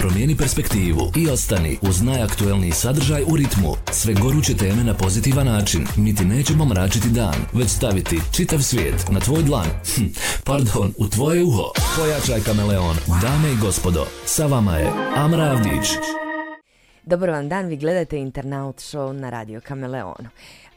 Promijeni perspektivu i ostani uz najaktuelniji sadržaj u ritmu. Sve goruće teme na pozitivan način. Mi ti nećemo mračiti dan, već staviti čitav svijet na tvoj dlan. Hm, pardon, u tvoje uho. Pojačaj kameleon. Dame i gospodo, sa vama je Amra Avdić. Dobar vam dan, vi gledate Internaut Show na Radio Kameleonu.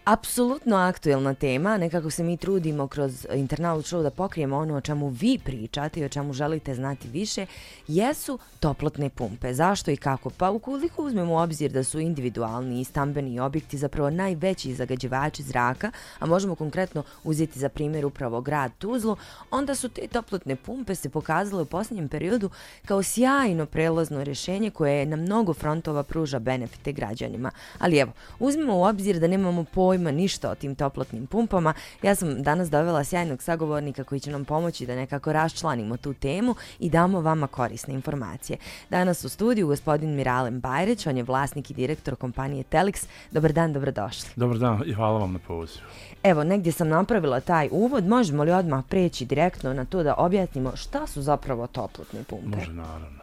Apsolutno aktuelna tema, nekako se mi trudimo kroz internal show da pokrijemo ono o čemu vi pričate i o čemu želite znati više, jesu toplotne pumpe. Zašto i kako? Pa ukoliko uzmemo u obzir da su individualni i stambeni objekti zapravo najveći zagađivači zraka, a možemo konkretno uzeti za primjer upravo grad Tuzlo, onda su te toplotne pumpe se pokazale u posljednjem periodu kao sjajno prelazno rješenje koje na mnogo frontova pruža benefite građanima. Ali evo, uzmemo u obzir da nemamo pojma pojma ništa o tim toplotnim pumpama. Ja sam danas dovela sjajnog sagovornika koji će nam pomoći da nekako raščlanimo tu temu i damo vama korisne informacije. Danas u studiju gospodin Miralem Bajreć, on je vlasnik i direktor kompanije Telix. Dobar dan, dobrodošli. Dobar dan i hvala vam na pozivu. Evo, negdje sam napravila taj uvod. Možemo li odmah preći direktno na to da objasnimo šta su zapravo toplotne pumpe? Može, naravno.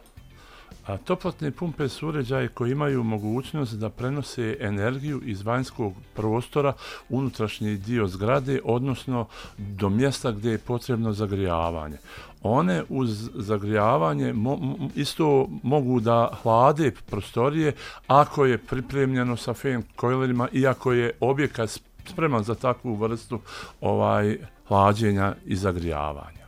A toplotne pumpe su uređaje koji imaju mogućnost da prenose energiju iz vanjskog prostora unutrašnji dio zgrade, odnosno do mjesta gdje je potrebno zagrijavanje. One uz zagrijavanje mo, isto mogu da hlade prostorije ako je pripremljeno sa fan kojlerima i ako je objekat spreman za takvu vrstu ovaj hlađenja i zagrijavanja.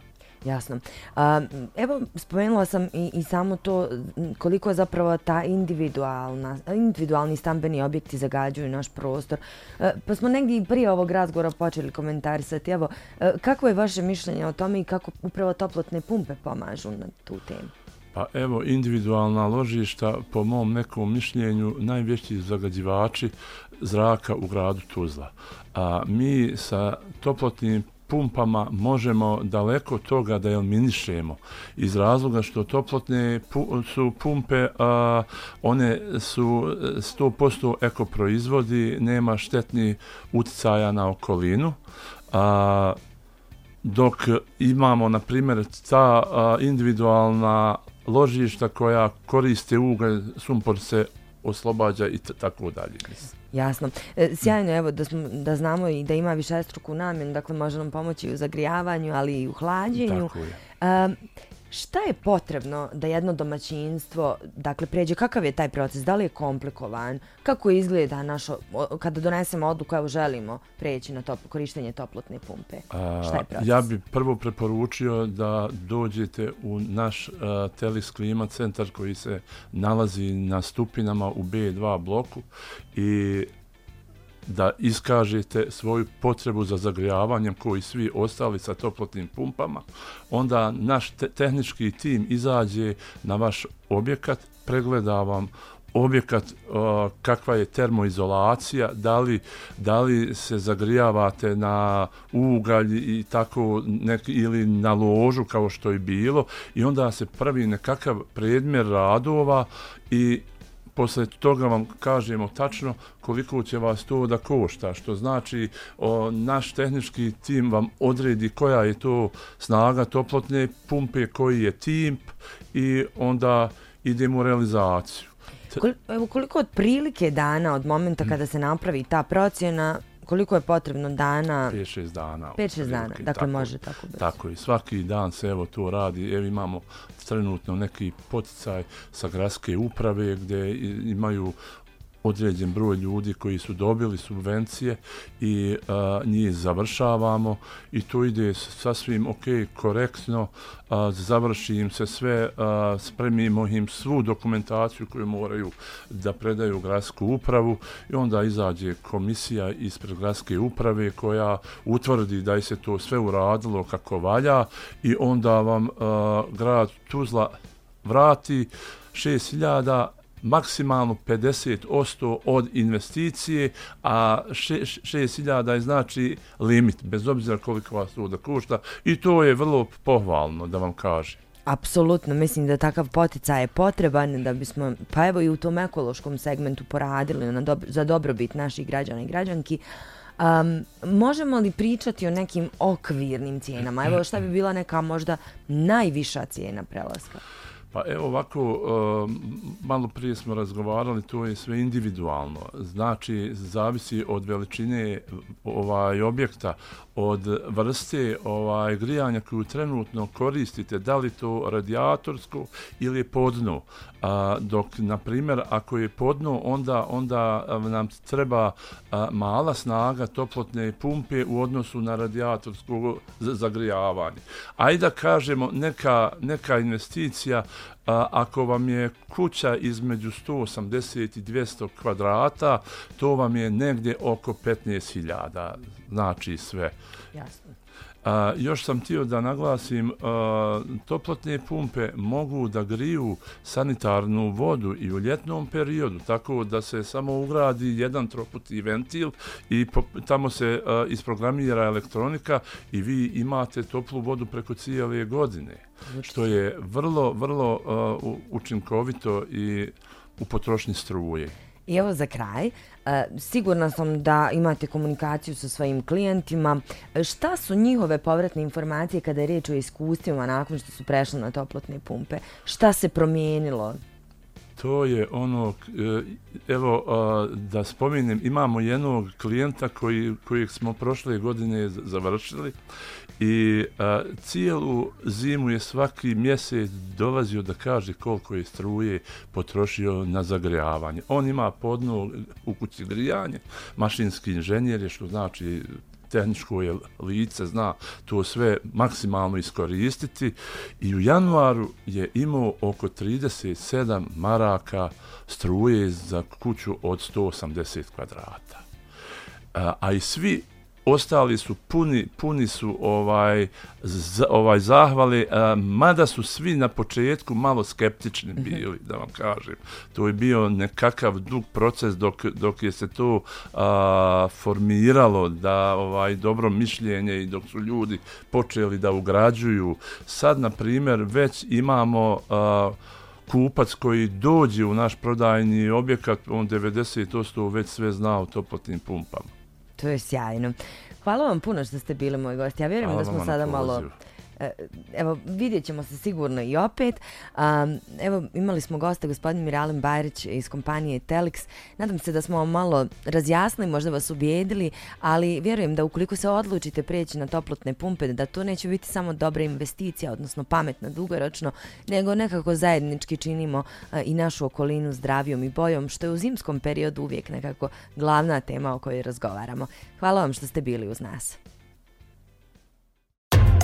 Jasno. A, evo, spomenula sam i, i samo to koliko je zapravo ta individualna, individualni stambeni objekti zagađuju naš prostor. A, pa smo negdje prije ovog razgovora počeli komentarisati. Evo, a, kako je vaše mišljenje o tome i kako upravo toplotne pumpe pomažu na tu temu? Pa evo, individualna ložišta, po mom nekom mišljenju, najveći zagađivači zraka u gradu Tuzla. A mi sa toplotnim pumpama možemo daleko toga da eliminišemo iz razloga što toplotne pu su pumpe a, one su e, 100% ekoproizvodi, nema štetni utjecaja na okolinu a, dok imamo na primjer ta a, individualna ložišta koja koriste ugalj sumpor se oslobađa i tako dalje mislim. Jasno. E, sjajno evo da, smo, da znamo i da ima više struku namjenu, dakle može nam pomoći u zagrijavanju, ali i u hlađenju. Tako je. E, šta je potrebno da jedno domaćinstvo, dakle, pređe, kakav je taj proces, da li je komplikovan, kako izgleda našo, kada donesemo odluku, evo želimo preći na top, korištenje toplotne pumpe, šta je proces? Ja bih prvo preporučio da dođete u naš uh, Telis Klima centar koji se nalazi na stupinama u B2 bloku i da iskažete svoju potrebu za zagrijavanjem koji svi ostali sa toplotnim pumpama, onda naš te tehnički tim izađe na vaš objekat, pregleda vam objekat uh, kakva je termoizolacija, da li, da li se zagrijavate na ugalj i tako neki, ili na ložu kao što je bilo i onda se pravi nekakav predmjer radova i posle toga vam kažemo tačno koliko će vas to da košta, što znači o, naš tehnički tim vam odredi koja je to snaga toplotne pumpe, koji je timp i onda idemo u realizaciju. Evo koliko od prilike dana od momenta kada se napravi ta procjena koliko je potrebno dana? 5-6 dana. 5-6 dana, dakle tako, može tako brzo. Tako i svaki dan se evo to radi. Evo imamo trenutno neki poticaj sa gradske uprave gdje imaju određen broj ljudi koji su dobili subvencije i a, njih završavamo i to ide sasvim ok, korektno, a, završi im se sve, a, spremimo im svu dokumentaciju koju moraju da predaju gradsku upravu i onda izađe komisija ispred gradske uprave koja utvrdi da je se to sve uradilo kako valja i onda vam a, grad Tuzla vrati 6000 maksimalno 50% od investicije, a 6000 je znači limit, bez obzira koliko vas to da košta. I to je vrlo pohvalno, da vam kažem. Apsolutno, mislim da takav poticaj je potreban da bismo, pa evo i u tom ekološkom segmentu poradili na dobro, za dobrobit naših građana i građanki. Um, možemo li pričati o nekim okvirnim cijenama? Evo šta bi bila neka možda najviša cijena prelaska? Pa evo ovako, eh, malo prije smo razgovarali, to je sve individualno. Znači, zavisi od veličine ovaj objekta, od vrste ovaj grijanja koju trenutno koristite, da li to radijatorsko ili podno. A, dok, na primjer, ako je podno, onda, onda nam treba a, mala snaga toplotne pumpe u odnosu na radijatorsko zagrijavanje. Ajde da kažemo neka, neka investicija a, ako vam je kuća između 180 i 200 kvadrata, to vam je negdje oko 15.000, znači sve. Jasno. A, još sam tio da naglasim, a, toplotne pumpe mogu da griju sanitarnu vodu i u ljetnom periodu, tako da se samo ugradi jedan troputi ventil i po, tamo se a, isprogramira elektronika i vi imate toplu vodu preko cijele godine, što je vrlo, vrlo a, učinkovito i u potrošnji struje. I evo za kraj, e, sigurna sam da imate komunikaciju sa svojim klijentima. Šta su njihove povratne informacije kada je reč o iskustvima nakon što su prešli na toplotne pumpe? Šta se promijenilo? To je ono, e, evo da spomenem, imamo jednog klijenta koji, kojeg smo prošle godine završili i a, cijelu zimu je svaki mjesec dolazio da kaže koliko je struje potrošio na zagrijavanje. On ima podno u kući grijanje, mašinski inženjer je što znači tehničko je lice, zna to sve maksimalno iskoristiti i u januaru je imao oko 37 maraka struje za kuću od 180 kvadrata. A, a i svi ostali su puni, puni su ovaj, z, ovaj zahvali, a, mada su svi na početku malo skeptični mhm. bili, da vam kažem. To je bio nekakav dug proces dok, dok je se to a, formiralo da ovaj dobro mišljenje i dok su ljudi počeli da ugrađuju. Sad, na primjer, već imamo a, kupac koji dođe u naš prodajni objekat, on 90% već sve zna o toplotnim pumpama. To je sjajno. Hvala vam puno što ste bili moj gost. Ja vjerujem da smo sada malo... E, Eh, evo, vidjet ćemo se sigurno i opet. Um, evo, imali smo gosta, gospodin Miralem Bajrić iz kompanije Telix. Nadam se da smo vam malo razjasnili, možda vas ubijedili, ali vjerujem da ukoliko se odlučite preći na toplotne pumpe, da to neće biti samo dobra investicija, odnosno pametna dugoročno, nego nekako zajednički činimo uh, i našu okolinu zdravijom i bojom, što je u zimskom periodu uvijek nekako glavna tema o kojoj razgovaramo. Hvala vam što ste bili uz nas